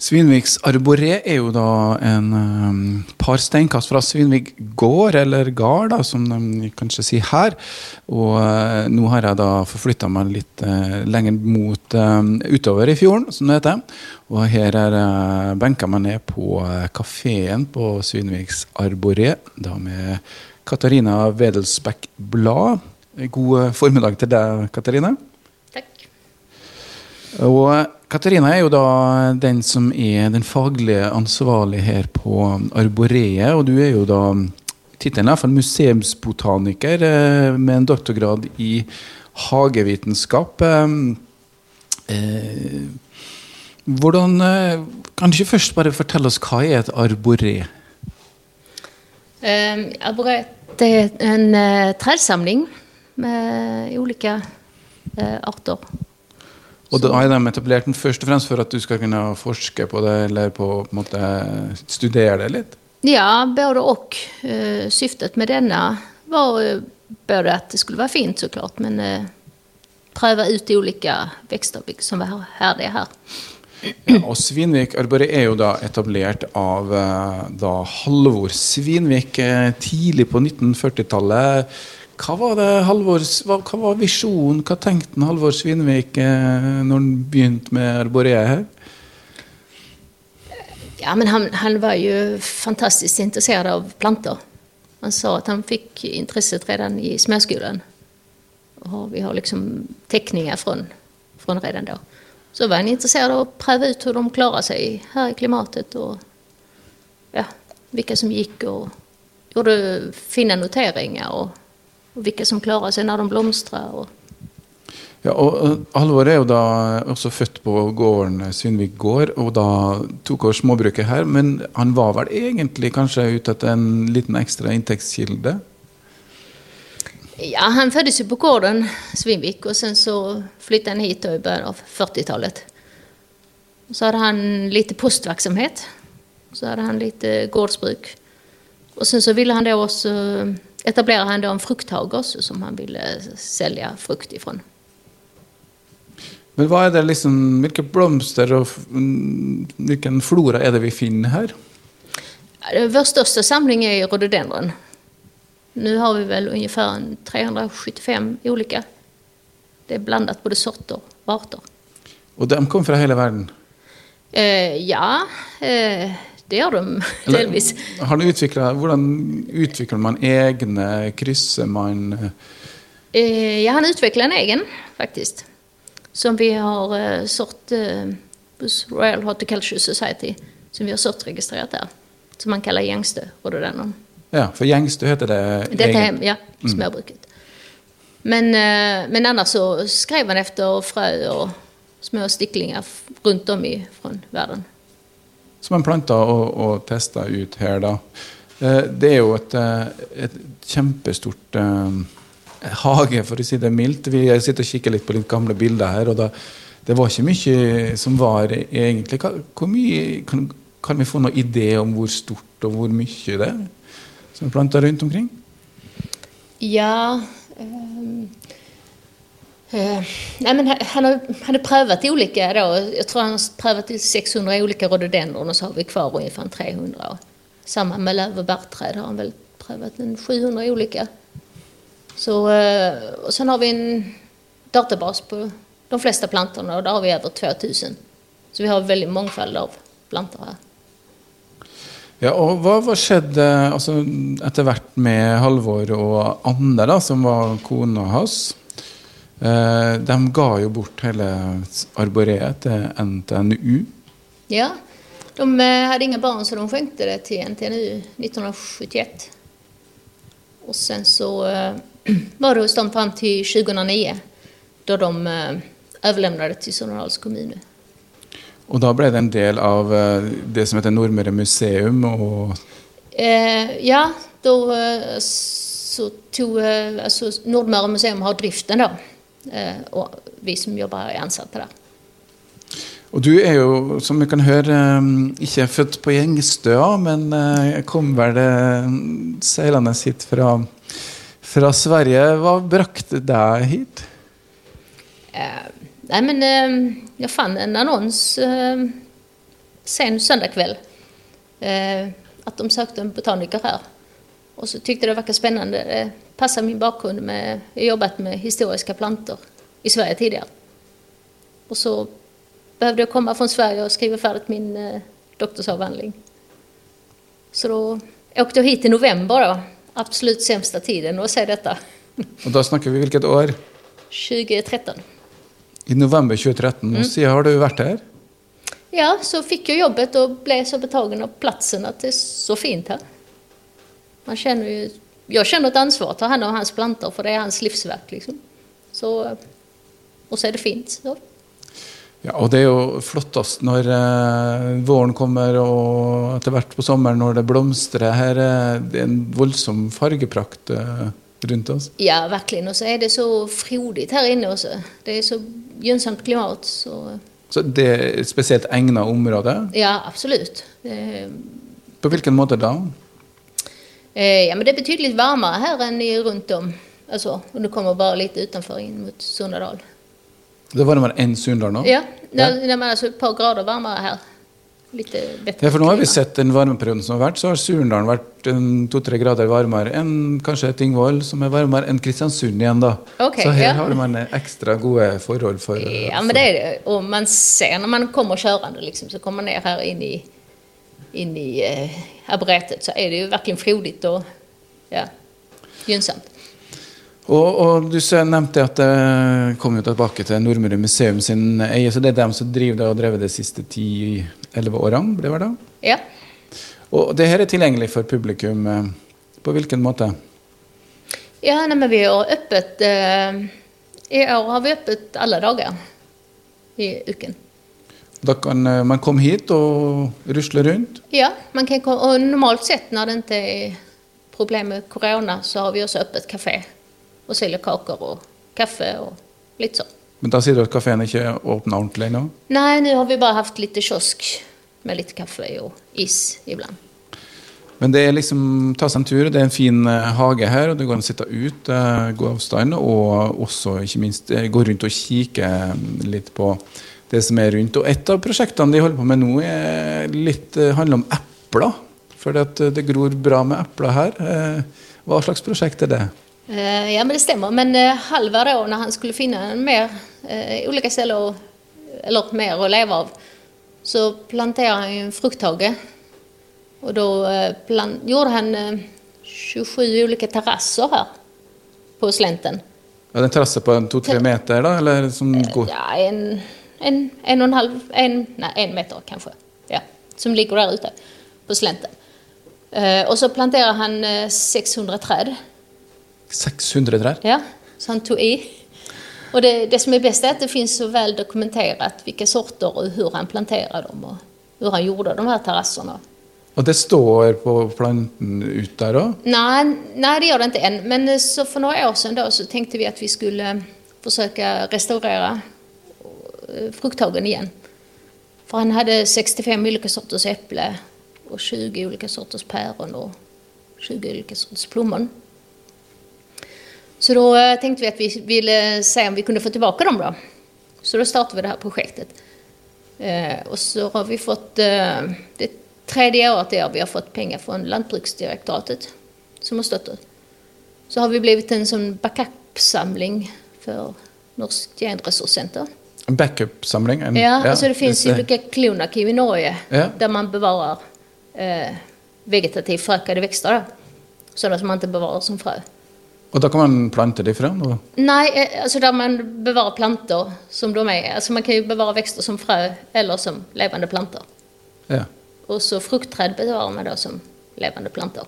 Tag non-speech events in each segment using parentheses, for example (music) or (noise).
Svinviks arboré er jo da en um, par steinkast fra Svinvik gård, eller gard, som de kanskje sier her. Og uh, nå har jeg da forflytta meg litt uh, lenger mot um, utover i fjorden, som det heter. Og her er uh, benka meg ned på uh, kafeen på Svinviks arboré, da med Katarina Wedelsbekk Blad. God formiddag til deg, Katarina. Takk. Og Katarina er jo da den som er den faglige ansvarlige her på Arboreet. Og du er jo da tittelen er museumsbotaniker eh, med en doktorgrad i hagevitenskap. Eh, eh, hvordan Kan du ikke først bare fortelle oss hva er et arboré? Um, arboret er en uh, tresamling med ulike uh, arter. Og da er de etablert den først og fremst for at du skal kunne forske på det, eller på, på en måte studere det litt? Ja, både og. Uh, syftet med denne var uh, både at det skulle være fint, så klart, men uh, prøve ut de ulike vekster som er her. Det er her. Ja, og Svinvik Arboret er jo da etablert av da Halvor Svinvik tidlig på 1940-tallet. Hva var det Halvor, hva, hva var visjonen? Hva tenkte Halvor Svinvik eh, når han begynte med arboreet her? Ja, men han, han, var jo fantastisk interessert av planter. Han sa at han fikk interesse redan i småskolen. Og vi har liksom tekninger fra, fra redan da. Så var han interessert av å prøve ut hvordan de klarer seg her i klimatet. Og ja, hvilke som gikk, og gjorde fine noteringer. og og hvilke som klarer seg når de blomstrer. Og ja, og Halvor er jo da også født på gården Svinvik gård, og da tok over småbruket her. Men han var vel egentlig kanskje ute etter en liten ekstra inntektskilde? Ja, han fødtes jo på gården Svinvik, og sen så flyttet han hit i begynnelsen av 40-tallet. Så hadde han litt postvirksomhet. Så hadde han litt gårdsbruk. Og sen så ville han da også etablerer han da en frukthage som han ville selge frukt ifra. Men hva er det liksom, hvilke blomster og hvilken flora er det vi finner her? Vår største samling er rhododendron. Nå har vi vel ungefär 375 ulike. Det er blandet både sorter og arter. Og de kommer fra hele verden? Eh, ja. Eh, det gjør de delvis. Har du utviklet, hvordan utvikler man egne? Krysser man eh, Ja, han utvikler en egen, faktisk. Som vi har eh, sort eh, hos Royal Horticulture Society. Som vi har sortregistrert der. Som man kaller gjengstø. Ja, for gjengstø heter det Dette egen? ja, småbruket. Mm. Men, eh, men annars så skrev han efter frø og små stiklinger rundt om i verden som en planta og, og testa ut her. da. Eh, det er jo et, eh, et kjempestort eh, hage, for å si det mildt. Vi sitter og kikker litt på litt gamle bilder her. og da, Det var ikke mye som var egentlig. Hvor mye, kan, kan vi få noen idé om hvor stort og hvor mye det er som er planta rundt omkring? Ja um Uh, nej, men han har, har prövat olika då. Jag tror han har prövat 600 olika rhododendron och så har vi kvar ungefär 300. Samma med löv och barrträd har han väl prövat en 700 olika. Så, uh, och sen har vi en databas på de flesta plantorna och där har vi över 2000. Så vi har väldigt mångfald av plantor här. Ja, og Hva hva skjedde altså, etter hvert med Halvor og Anne, da, som var kona hans? Eh, de ga jo bort hele arboreet til NTNU. Ja, de eh, hadde ingen barn så de skjønte det til NTNU 1971. Og sen så eh, (clears throat) var det hos dem fram til 2009 da de overlevnet det til Sonnedals kommune. Og da ble det en del av det som heter Nordmøre museum? Og eh, ja, da så tog altså Nordmøre museum har driften, da. Eh, og vi som jobber, er ansatte der. Og du er jo, som vi kan høre, eh, ikke født på Gjengstøa, men eh, kom vel seilende hit fra, fra Sverige. Hva brakte deg hit? Eh, nei, men eh, jeg fant en annons eh, sen søndag eh, at de sökte en botaniker här. Och så tyckte det verkade spännande. Det passar min bakgrund med, jag har jobbat med historiska plantor i Sverige tidigare. Och så behövde jag komma från Sverige och skriva färdigt min eh, doktorsavhandling. Så då åkte jag hit i november då, absolut sämsta tiden att se detta. (laughs) Og da snakker vi hvilket år? 2013. I november 2013. Mm. siden har du vært her? Ja, så fick jag jobbet och blev så betagen av platsen att det är så fint här. Man känner ju, jag känner ett ansvar att ta hand om hans plantor för det är hans livsverk liksom. Så, och så är det fint. Så. Ja, og det er jo flottest når eh, våren kommer, og etter hvert på sommeren når det blomstrer. Her er det en voldsom fargeprakt eh, rundt oss. Ja, verkligen. Och så är det så frodigt här inne också. Det är så gynnsamt klimat. Så, Så det er et spesielt egnet område. ja, absolut. Det... På hvilken måte da? Eh, ja, men det er betydelig varmere her enn i, runt om. Altså, og nu kommer bare litt utenfor inn mot Sundadal. Det er varmere enn Sunndal nå? Ja, det, ja. det er altså et par grader varmere her. Litt bedre Ja, for nå har vi sett den varmeperioden som har vært, så har Surndalen vært to-tre grader varmere enn kanskje Tingvoll, som er varmere enn Kristiansund igjen, da. Okay, så her ja. har man ekstra gode forhold for Ja, men det er det. Og man ser når man kommer kjørende, liksom, så kommer man ned her inn i, in i eh, apparatet så är det ju verkligen frodigt och ja, gynnsamt. Og, og du nevnte at det kom jo tilbake til Nordmøre museum sin eie, så det er dem som driver det og drevet de siste 10-11 årene? ble det da? Ja. Og det her er tilgjengelig for publikum. eh, På hvilken måte? Ja, nei, men vi har åpent eh, i år har vi åpent alle dager i uken. Da kan eh, man komme hit og rusle rundt. Ja, man kan komma, och normalt sett når det ikke er problem med korona, så har vi også öppet kafé. Og selger kaker og kaffe og litt sånn. Men da sier du at kafeen ikke er åpna ordentlig nå? Nei, nå har vi bare haft litt kiosk med litt kaffe og is ibland. Men det er liksom ta seg en tur. Det er en fin eh, hage her, og det går an å sitte ut, gå god avstand, og også ikke minst eh, gå rundt og kikke litt på det som er rundt. Og et av prosjektene de holder på med nå, er litt, eh, handler om epler. For det, det gror bra med epler her. Eh, Hva slags prosjekt er det? Eh, ja, men det stemmer. Men eh, Halvar då, när han skulle finne en mer ulike olika ställen, eller mer å leve av, så planterer han en frukthage. Og då eh, gjorde han eh, 27 ulike terrasser her på slenten. Ja, det en terrasse på to-tre meter, da? Eller som går Ja, en, en, en och en halv, en, nej, en meter kanske. Ja, som ligger där ute på slänten. Eh, och så planterade han eh, 600 träd. 600 trær? Ja, så han tog i. Och det, det som är bäst är att det finns så väl dokumenterat vilka sorter och hur han planterade dem och hur han gjorde de här terrasserna. Og det står på planten ut der òg? Nei, nei, det gjør det ikke enn. Men eh, så for noen år siden da, så tenkte vi at vi skulle forsøke å restaurera eh, frukthagen igjen. For han hadde 65 ulike sorters äpple og 20 ulike sorters päron og 20 ulike sorters plommon. Så da tenkte vi at vi ville se om vi kunne få tilbake dem da. Så da startet vi det her projektet. Eh, och så har vi fått, eh, det tredje året i vi har fått penger fra Landbruksdirektoratet, som har støttet. Så har vi blivit en sånn backup-samling for Norsk genresurscenter. En backup-samling? Ja, altså det finnes olika klonarkiv i Norge där man bevarer eh, vegetativt frøkede vekster. Sånn som man ikke bevarer som frø. Og da kan man plante det fram? Og Nei, eh, alltså där man bevarer planter som de er. Altså man kan jo bevare vekster som frø eller som levende planter. ja. Og så frukttrær bevarer man da som levende planter.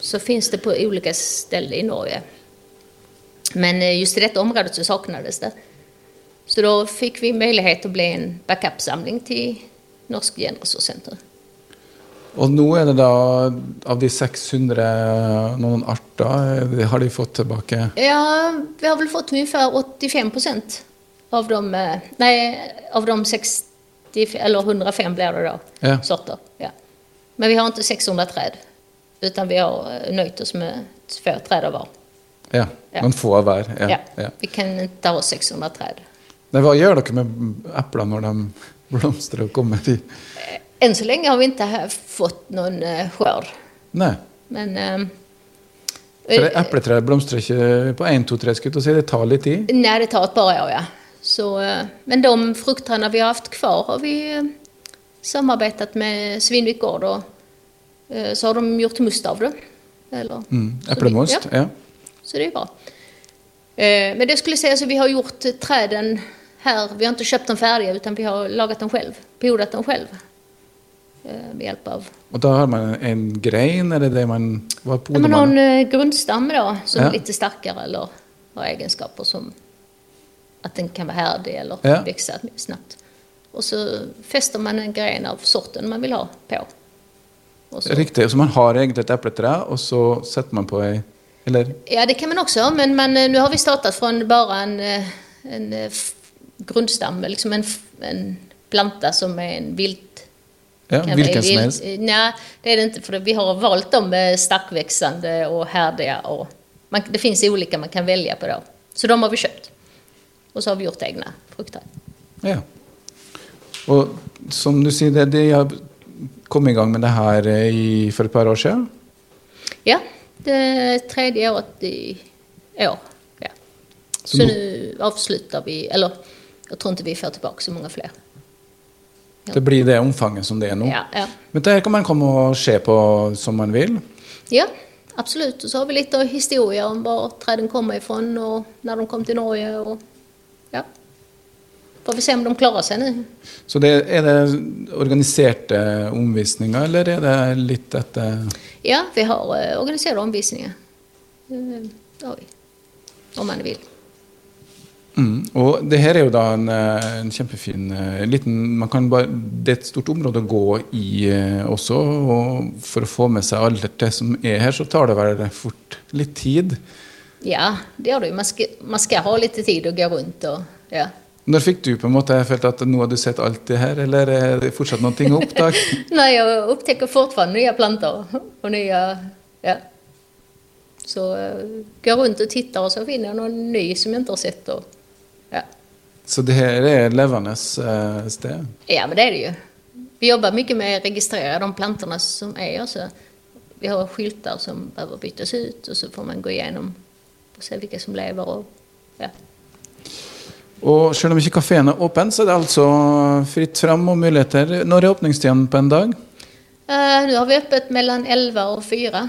Så finnes det på olika steder i Norge. Men eh, just i dette området så saknades det. Så da fikk vi mulighet til å bli en backup-samling til Norsk genressurssenter. Og nå er det da av de 600 noen arter, har de fått tilbake. Ja, vi har vel fått ungefær 85 procent av de, nei, av de 60, eller 105 blir det da, Ja. sorter. Ja. Men vi har ikke 600 trær, utan vi har nøyd oss med få trær hver. Ja, Ja. Noen få av hver. Ja. Vi kan ikke ha 600 träd. Men hva gjør dere med eplene når de blomstrer og kommer til Enn så lenge har vi ikke fått noen skjør. Nei. Men um, For epletreet blomstrer ikke på én, to, tre skudd, så det tar litt tid. Nei, det tar et par år ja. Så, eh, men de fruktene vi har hatt kvar har vi samarbeidet samarbetat med Svinvik gård Og eh, så har de gjort must av det. Eller, Mm. Eplemost. Ja, Ja. så det er bra. Eh, men det skulle jeg si, altså, vi har gjort trærne träden här, vi har inte köpt dem färdiga utan vi har lagat dem själv, podat dem själv. Eh, med hjälp av Og da har man en grein, eller det man Hva Ja, poder man har en eh, grundstam då, som Ja. är lite starkare eller har egenskaper som att den kan vara härdig eller Ja. växa snabbt. Och så fäster man en gren av sorten man vill ha på. Och så, Riktigt, Så man har egentligen et epletre, og så sätter man på en... Eller ja, det kan man också, men man, eh, nu har vi startat från bara en, en grundstam, liksom en, en planta som er en vilt ja, hvilken som helst. Nei, det er det ikke. For vi har valgt dem med og herdige. Og Och man, det fins ulike man kan velge på Det. Så de har vi kjøpt. Og så har vi gjort egne frukter. Ja. Og som du sier, det, de har kommet i gang med det her eh, i, for et par år siden. Ja, det tredje året i år. Ja. Så Så, nå- avslutter vi, eller jag tror ikke vi får tilbake så mange flere. Ja. Det blir det omfanget som det er nå. Ja, ja. Men det kan man komme og se på som man vil. ja, absolutt. Og så har vi litt av historien om hvor trærne kommer ifrån og når de kom til Norge. og ja. Får vi se om de klarer seg nå. Så det, er det organiserte omvisninger, eller er det litt etter Ja, vi har organiserte omvisninger. omvisningar. Eh, det har vi. Om man vill. Mm. Og det her er jo da en, eh, en kjempefin eh, liten man kan bare, Det er et stort område å gå i eh, også. Og for å få med seg alt det som er her, så tar det vel fort litt tid. Ja, det gjør det jo. Man skal, man skal ha litt tid å gå rundt og ja. Når fikk du på en måte følt at nå har du sett alt det her, eller er det fortsatt noe å oppdage? (laughs) Nei, jeg oppdager fortsatt nye planter og nye ja. Så eh, går rundt og titter, och så finner jeg noen ny som jeg ikke har sett. Ja. Så det her er et levende eh, sted. ja, men det er det jo. Vi jobber mye med å registrere de plantene som er. Och vi har skyltar som behöver byttes ut og så får man gå gjennom og se hvilke som lever. Og, ja. Og selv om ikke kafeen er åpen, så er det altså fritt fram og muligheter. Når er åpningstiden på en dag? Eh, Nå har vi åpent mellom 11 og 4.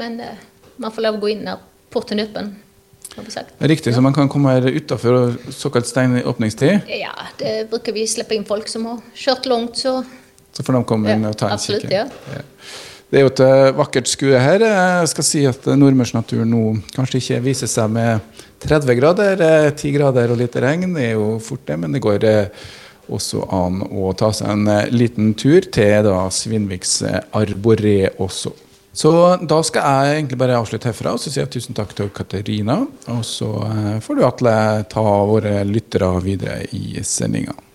Men eh, man får lov å gå inn når porten er öppen. Har besøk. Riktig, så man kan komme her utafor såkalt stengt åpningstid. Ja, det bruker vi slippe inn folk som har kjørt langt, så Så får de komme inn Ja, og ta en kikk. ja. Det er jo et eh, vakkert skue her. Jeg skal si at nordmørsnaturen nå kanskje ikke viser seg med 30 grader, eh, 10 grader og litt regn. Det er jo fort det, men det går eh, også an å ta seg en eh, liten tur til da Svinviks eh, arboré også. Så da skal jeg egentlig bare avslutte herfra og så sier jeg tusen takk til Katarina. Og så eh, får du Atle ta våre lyttere videre i sendinga.